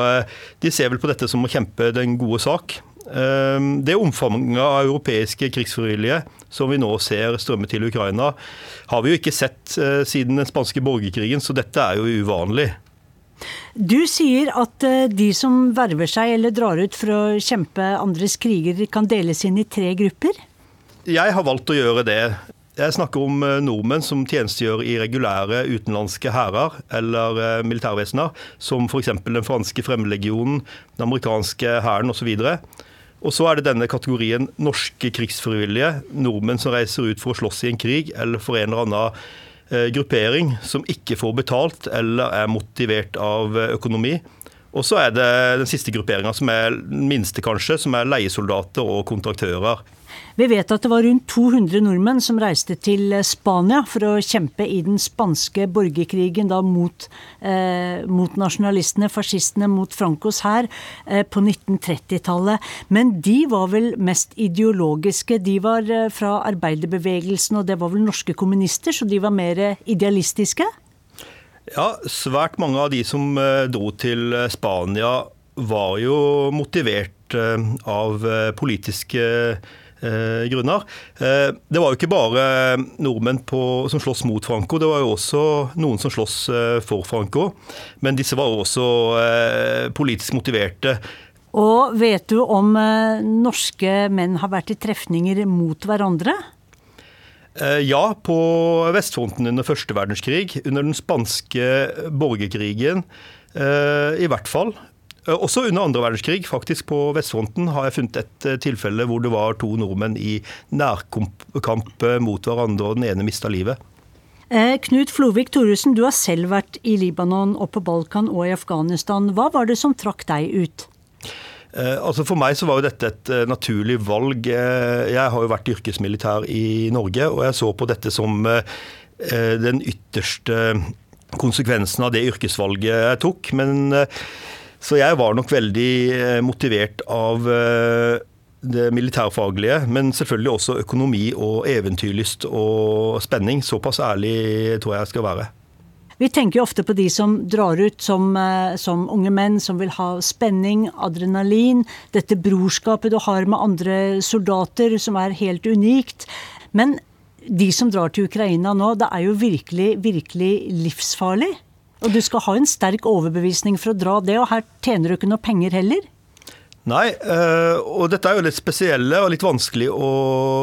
de ser vel på dette som å kjempe den gode sak. Ehm, det omfanget av europeiske krigsfrivillige som vi nå ser strømme til Ukraina, har vi jo ikke sett eh, siden den spanske borgerkrigen, så dette er jo uvanlig. Du sier at eh, de som verver seg eller drar ut for å kjempe andres kriger, kan deles inn i tre grupper? Jeg har valgt å gjøre det. Jeg snakker om eh, nordmenn som tjenestegjør i regulære utenlandske hærer eller militærvesener, som f.eks. den franske fremmedlegionen, den amerikanske hæren osv. Og så er det denne kategorien norske krigsfrivillige, nordmenn som reiser ut for å slåss i en krig eller for en eller annen eh, gruppering som ikke får betalt eller er motivert av eh, økonomi. Og så er det den siste grupperinga, som er den minste kanskje, som er leiesoldater og kontraktører. Vi vet at det var rundt 200 nordmenn som reiste til Spania for å kjempe i den spanske borgerkrigen da mot, eh, mot nasjonalistene, fascistene, mot Francos hær eh, på 1930-tallet. Men de var vel mest ideologiske. De var eh, fra arbeiderbevegelsen, og det var vel norske kommunister, så de var mer idealistiske? Ja, svært mange av de som eh, dro til Spania var jo motivert eh, av politiske Eh, grunner. Eh, det var jo ikke bare nordmenn på, som sloss mot Franco, det var jo også noen som sloss eh, for Franco. Men disse var også politisk motiverte. Og vet du om norske menn har vært i trefninger mot hverandre? Ja, på vestfronten under første verdenskrig. Under den spanske borgerkrigen i hvert fall. Eh, også under andre verdenskrig, faktisk på vestfronten, har jeg funnet et eh, tilfelle hvor det var to nordmenn i nærkamp eh, mot hverandre, og den ene mista livet. Knut Flovik Thoresen, du har selv vært i Libanon og på Balkan og i Afghanistan. Hva var det som trakk deg ut? Altså For meg så var jo dette et naturlig valg. Jeg har jo vært yrkesmilitær i Norge, og jeg så på dette som den ytterste konsekvensen av det yrkesvalget jeg tok. Men så jeg var nok veldig eh, motivert av eh, det militærfaglige, men selvfølgelig også økonomi og eventyrlyst og spenning. Såpass ærlig tror jeg jeg skal være. Vi tenker jo ofte på de som drar ut som, eh, som, unge menn, som vil ha spenning, adrenalin, dette brorskapet du har med andre soldater, som er helt unikt. Men de som drar til Ukraina nå, det er jo virkelig, virkelig livsfarlig. Og du skal ha en sterk overbevisning for å dra det, og her tjener du ikke noe penger heller? Nei, eh, og dette er jo litt spesielle og litt vanskelig å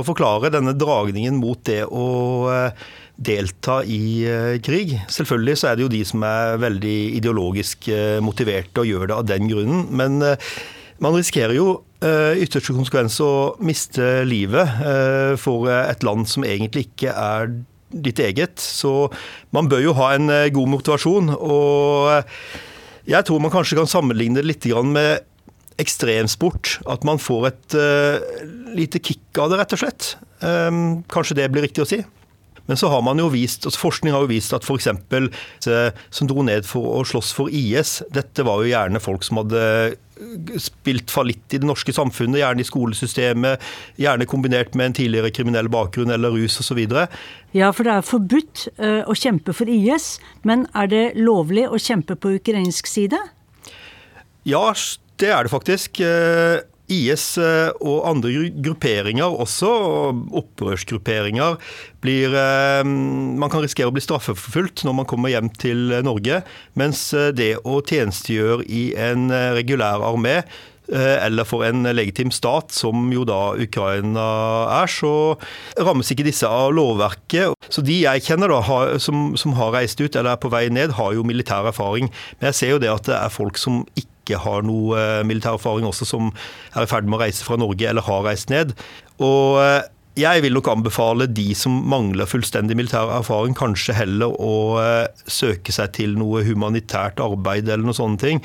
forklare, denne dragningen mot det å eh, delta i eh, krig. Selvfølgelig så er det jo de som er veldig ideologisk motiverte og gjør det av den grunnen. Men man risikerer jo ytterste konsekvens å miste livet for et land som egentlig ikke er ditt eget. Så man bør jo ha en eh, god motivasjon. Og eh, jeg tror man kanskje kan sammenligne det litt med ekstremsport. At man får et uh, lite kick av det, rett og slett. Um, kanskje det blir riktig å si. Men så har man jo vist, altså forskning har jo vist at f.eks. som dro ned for å slåss for IS, dette var jo gjerne folk som hadde spilt fallitt i det norske samfunnet, gjerne i skolesystemet, gjerne kombinert med en tidligere kriminell bakgrunn eller rus osv. Ja, for det er forbudt uh, å kjempe for IS, men er det lovlig å kjempe på ukrainsk side? Ja, det er det faktisk. IS eh, og andre grupperinger, også opprørsgrupperinger, blir Man kan risikere å bli straffeforfulgt når man kommer hjem til Norge. Mens det å tjenestegjøre i en regulær armé eller for en legitim stat, som jo da Ukraina er, så rammes ikke disse av lovverket. Så de jeg kjenner da, som har reist ut eller er på vei ned, har jo militær erfaring. Men jeg ser jo det at det er folk som ikke ikke har noe eh, militær erfaring også, som er i ferd med å reise fra Norge eller har reist ned. Og eh, jeg vil nok anbefale de som mangler fullstendig militær erfaring, kanskje heller å eh, søke seg til noe humanitært arbeid eller noe sånne ting.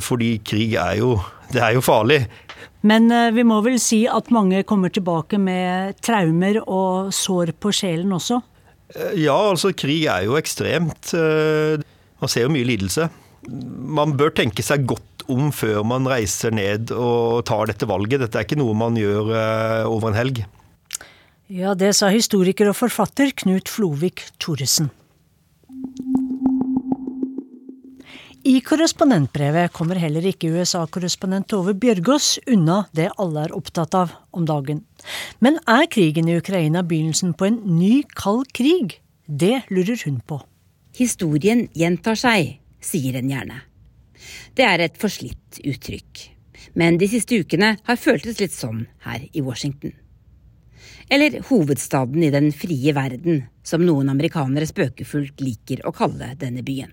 Fordi krig er jo, det er jo farlig. Men vi må vel si at mange kommer tilbake med traumer og sår på sjelen også? Ja, altså krig er jo ekstremt. Man ser jo mye lidelse. Man bør tenke seg godt om før man reiser ned og tar dette valget. Dette er ikke noe man gjør eh, over en helg. Ja, det sa historiker og forfatter Knut Flovik Thoresen. I korrespondentbrevet kommer heller ikke USA-korrespondent Tove Bjørgaas unna det alle er opptatt av om dagen. Men er krigen i Ukraina begynnelsen på en ny kald krig? Det lurer hun på. Historien gjentar seg, sier en gjerne. Det er et forslitt uttrykk. Men de siste ukene har føltes litt sånn her i Washington. Eller hovedstaden i den frie verden, som noen amerikanere spøkefullt liker å kalle denne byen.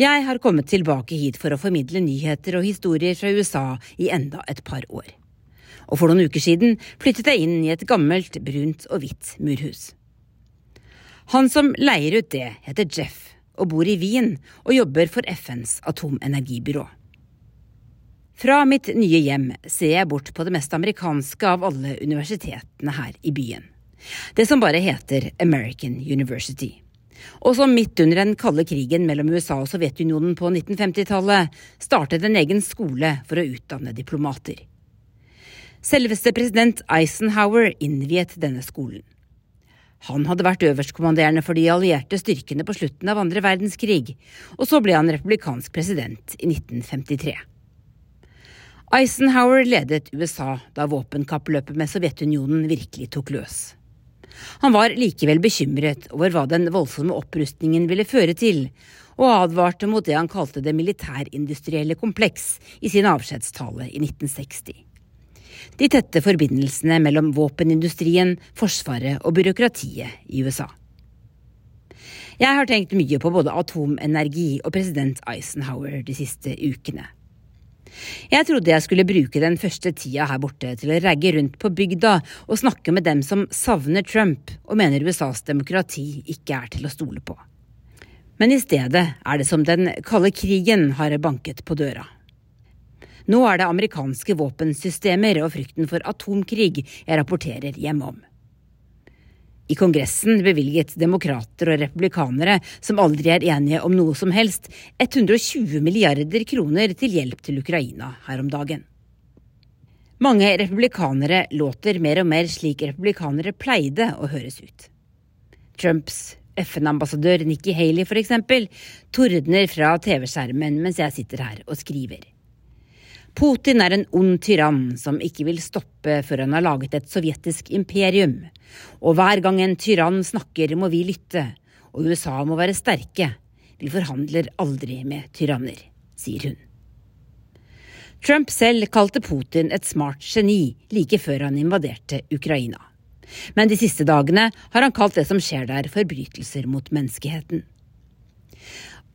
Jeg har kommet tilbake hit for å formidle nyheter og historier fra USA i enda et par år. Og for noen uker siden flyttet jeg inn i et gammelt, brunt og hvitt murhus. Han som leier ut det, heter Jeff og bor i Wien og jobber for FNs atomenergibyrå. Fra mitt nye hjem ser jeg bort på det mest amerikanske av alle universitetene her i byen. Det som bare heter American University. Og som midt under den kalde krigen mellom USA og Sovjetunionen på 1950-tallet startet en egen skole for å utdanne diplomater. Selveste president Eisenhower innviet denne skolen. Han hadde vært øverstkommanderende for de allierte styrkene på slutten av andre verdenskrig, og så ble han republikansk president i 1953. Eisenhower ledet USA da våpenkappløpet med Sovjetunionen virkelig tok løs. Han var likevel bekymret over hva den voldsomme opprustningen ville føre til, og advarte mot det han kalte det militærindustrielle kompleks i sin avskjedstale i 1960 de tette forbindelsene mellom våpenindustrien, Forsvaret og byråkratiet i USA. Jeg har tenkt mye på både atomenergi og president Eisenhower de siste ukene. Jeg trodde jeg skulle bruke den første tida her borte til å ragge rundt på bygda og snakke med dem som savner Trump og mener USAs demokrati ikke er til å stole på. Men i stedet er det som den kalde krigen har banket på døra. Nå er det amerikanske våpensystemer og frykten for atomkrig jeg rapporterer hjem om. I Kongressen bevilget demokrater og republikanere, som aldri er enige om noe som helst, 120 milliarder kroner til hjelp til Ukraina her om dagen. Mange republikanere låter mer og mer slik republikanere pleide å høres ut. Trumps FN-ambassadør Nikki Haley f.eks. tordner fra TV-skjermen mens jeg sitter her og skriver. Putin er en ond tyrann som ikke vil stoppe før han har laget et sovjetisk imperium. Og hver gang en tyrann snakker, må vi lytte, og USA må være sterke. Vi forhandler aldri med tyranner, sier hun. Trump selv kalte Putin et smart geni like før han invaderte Ukraina. Men de siste dagene har han kalt det som skjer der, forbrytelser mot menneskeheten.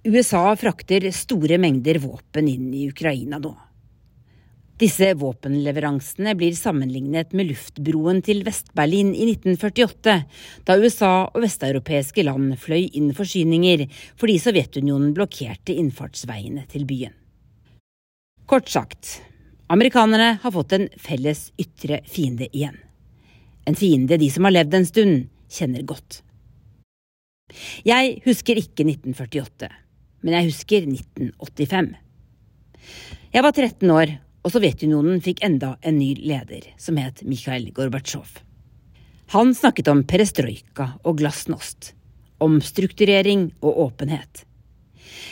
USA frakter store mengder våpen inn i Ukraina nå. Disse våpenleveransene blir sammenlignet med luftbroen til Vest-Berlin i 1948, da USA og vesteuropeiske land fløy inn forsyninger fordi Sovjetunionen blokkerte innfartsveiene til byen. Kort sagt, amerikanerne har fått en felles ytre fiende igjen. En fiende de som har levd en stund, kjenner godt. Jeg husker ikke 1948, men jeg husker 1985. Jeg var 13 år, og Sovjetunionen fikk enda en ny leder, som het Mikhail Gorbatsjov. Han snakket om perestrojka og glasnost, omstrukturering og åpenhet.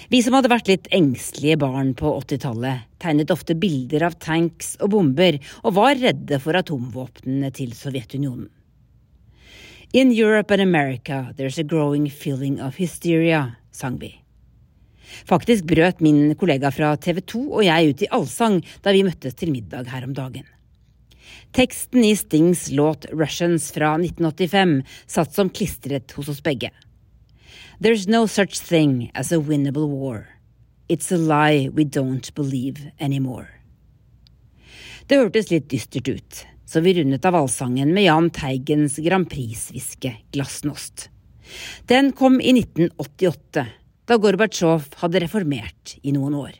Vi som hadde vært litt engstelige barn på 80-tallet, tegnet ofte bilder av tanks og bomber, og var redde for atomvåpnene til Sovjetunionen. In Europe and America there's a growing feeling of hysteria, sang vi. Faktisk brøt min kollega fra TV 2 og jeg ut i allsang da vi møttes til middag her om dagen. Teksten i Stings låt Russians fra 1985 satt som klistret hos oss begge. There's no such thing as a winnable war. It's a lie we don't believe anymore. Det hørtes litt dystert ut, så vi rundet av allsangen med Jahn Teigens Grand Prix-hviske Glasnost. Den kom i 1988, da Gorbatsjov hadde reformert i noen år.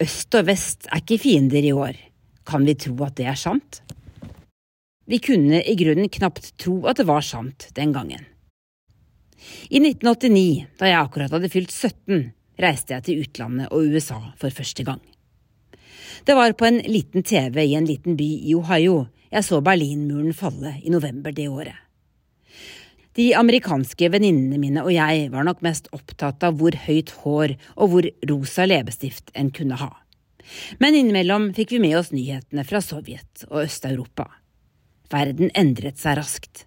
Øst og vest er ikke fiender i år. Kan vi tro at det er sant? Vi kunne i grunnen knapt tro at det var sant den gangen. I 1989, da jeg akkurat hadde fylt 17, reiste jeg til utlandet og USA for første gang. Det var på en liten TV i en liten by i Ohio jeg så Berlinmuren falle i november det året. De amerikanske venninnene mine og jeg var nok mest opptatt av hvor høyt hår og hvor rosa leppestift en kunne ha. Men innimellom fikk vi med oss nyhetene fra Sovjet og Øst-Europa. Verden endret seg raskt.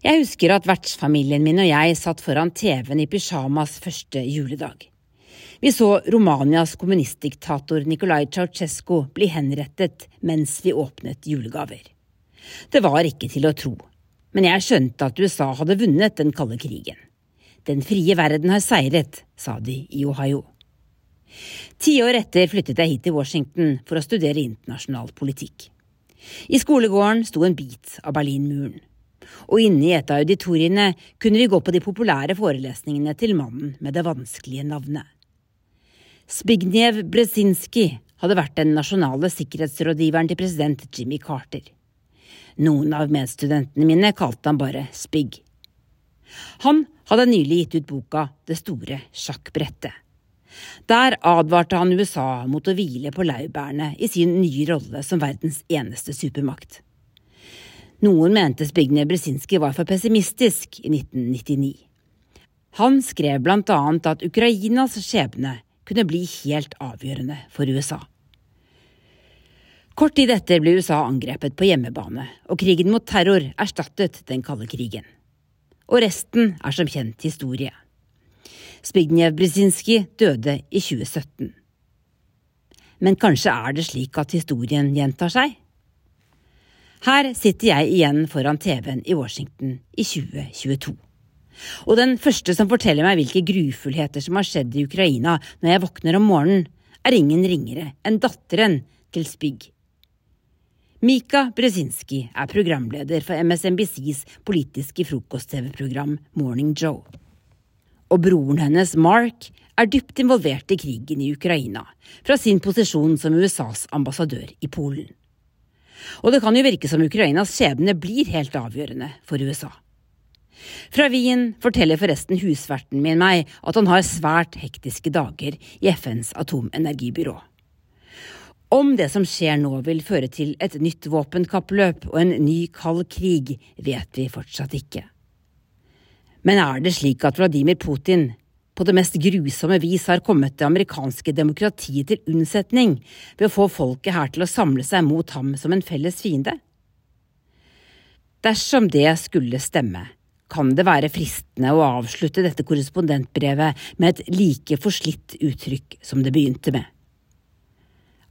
Jeg husker at vertsfamilien min og jeg satt foran TV-en i pysjamas første juledag. Vi så Romanias kommunistdiktator Nikolai Ceaucescu bli henrettet mens vi åpnet julegaver. Det var ikke til å tro, men jeg skjønte at USA hadde vunnet den kalde krigen. Den frie verden har seiret, sa de i Ohio. Ti år etter flyttet jeg hit til Washington for å studere internasjonal politikk. I skolegården sto en bit av Berlinmuren, og inne i et av auditoriene kunne vi gå på de populære forelesningene til mannen med det vanskelige navnet. Zbigniew Brezinski hadde vært den nasjonale sikkerhetsrådgiveren til president Jimmy Carter. Noen av medstudentene mine kalte han bare Spigg. Han hadde nylig gitt ut boka Det store sjakkbrettet. Der advarte han USA mot å hvile på laurbærene i sin nye rolle som verdens eneste supermakt. Noen mente Zbigniew Brzezinski var for pessimistisk i 1999. Han skrev blant annet at Ukrainas skjebne kunne bli helt avgjørende for USA. Kort tid etter ble USA angrepet på hjemmebane, og krigen mot terror erstattet den kalde krigen. Og resten er som kjent historie. Zbigniew Brzezinski døde i 2017. Men kanskje er det slik at historien gjentar seg? Her sitter jeg igjen foran TV-en i Washington i 2022. Og den første som forteller meg hvilke grufullheter som har skjedd i Ukraina når jeg våkner om morgenen, er ingen ringere enn datteren til Spig. Mika Brzezinski er programleder for MSNBCs politiske frokost-TV-program Morning Joe. Og broren hennes, Mark, er dypt involvert i krigen i Ukraina, fra sin posisjon som USAs ambassadør i Polen. Og det kan jo virke som Ukrainas skjebne blir helt avgjørende for USA. Fra Wien forteller forresten husverten min meg at han har svært hektiske dager i FNs atomenergibyrå. Om det som skjer nå vil føre til et nytt våpenkappløp og en ny kald krig, vet vi fortsatt ikke. Men er det slik at Vladimir Putin på det mest grusomme vis har kommet det amerikanske demokratiet til unnsetning ved å få folket her til å samle seg mot ham som en felles fiende? Dersom det skulle stemme, kan det være fristende å avslutte dette korrespondentbrevet med et like forslitt uttrykk som det begynte med.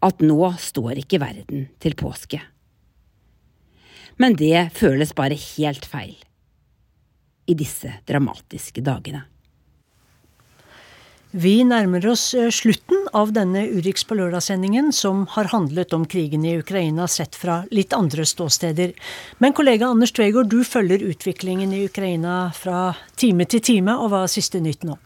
At nå står ikke verden til påske. Men det føles bare helt feil i disse dramatiske dagene. Vi nærmer oss eh, slutten av denne Urix på lørdag-sendingen, som har handlet om krigen i Ukraina sett fra litt andre ståsteder. Men kollega Anders Tvegård, du følger utviklingen i Ukraina fra time til time, og hva er siste nytt nå?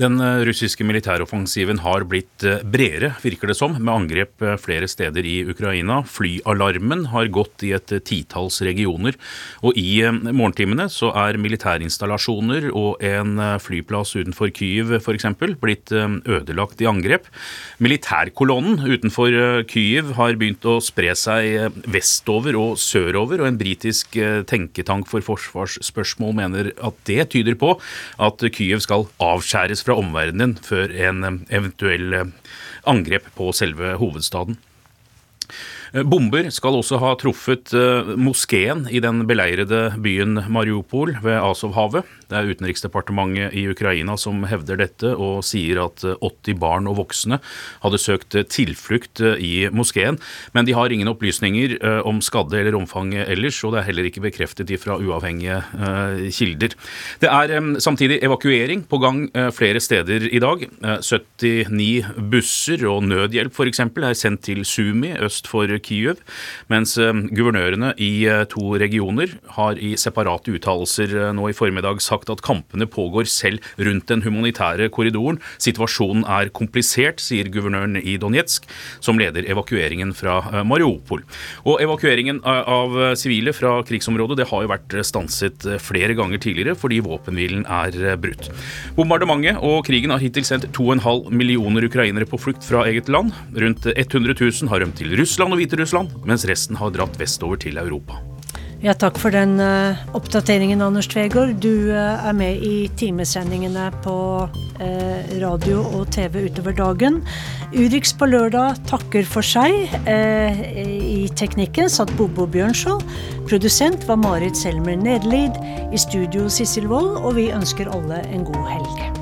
Den eh, russiske militæroffensiven har blitt eh, bredere, virker det som, med angrep eh, flere steder i Ukraina. Flyalarmen har gått i et titalls regioner. Og i morgentimene så er militærinstallasjoner og en flyplass utenfor Kyiv f.eks. blitt ødelagt i angrep. Militærkolonnen utenfor Kyiv har begynt å spre seg vestover og sørover, og en britisk tenketank for forsvarsspørsmål mener at det tyder på at Kyiv skal avskjæres fra omverdenen før en eventuell eh, angrep på selve hovedstaden. Eh, bomber skal også ha truffet eh, moskeen i den beleirede byen Mariupol ved Azovhavet. Det er Utenriksdepartementet i Ukraina som hevder dette, og sier at 80 barn og voksne hadde søkt tilflukt i moskeen. Men de har ingen opplysninger om skadde eller omfanget ellers, og det er heller ikke bekreftet fra uavhengige kilder. Det er samtidig evakuering på gang flere steder i dag. 79 busser og nødhjelp f.eks. er sendt til Sumi øst for Kyiv, mens eh, guvernørene i eh, to regioner har i separate uttalelser eh, nå i formiddag sagt at kampene pågår selv rundt den humanitære korridoren. Situasjonen er komplisert, sier guvernøren i Donetsk, som leder evakueringen fra Mariupol. Og evakueringen av sivile fra krigsområdet det har jo vært stanset flere ganger tidligere fordi våpenhvilen er brutt. Bombardementet og krigen har hittil sendt 2,5 millioner ukrainere på flukt fra eget land. Rundt 100 000 har rømt til Russland og Hviterussland, mens resten har dratt vestover til Europa. Ja, takk for den uh, oppdateringen, Anders Tvegård. Du uh, er med i timesendingene på uh, radio og TV utover dagen. Urix på lørdag takker for seg. I teknikken satt Bobo Bjørnskjold. Produsent var Marit Selmer Nederlid. I studio Sissel Wold, og vi ønsker alle en god helg.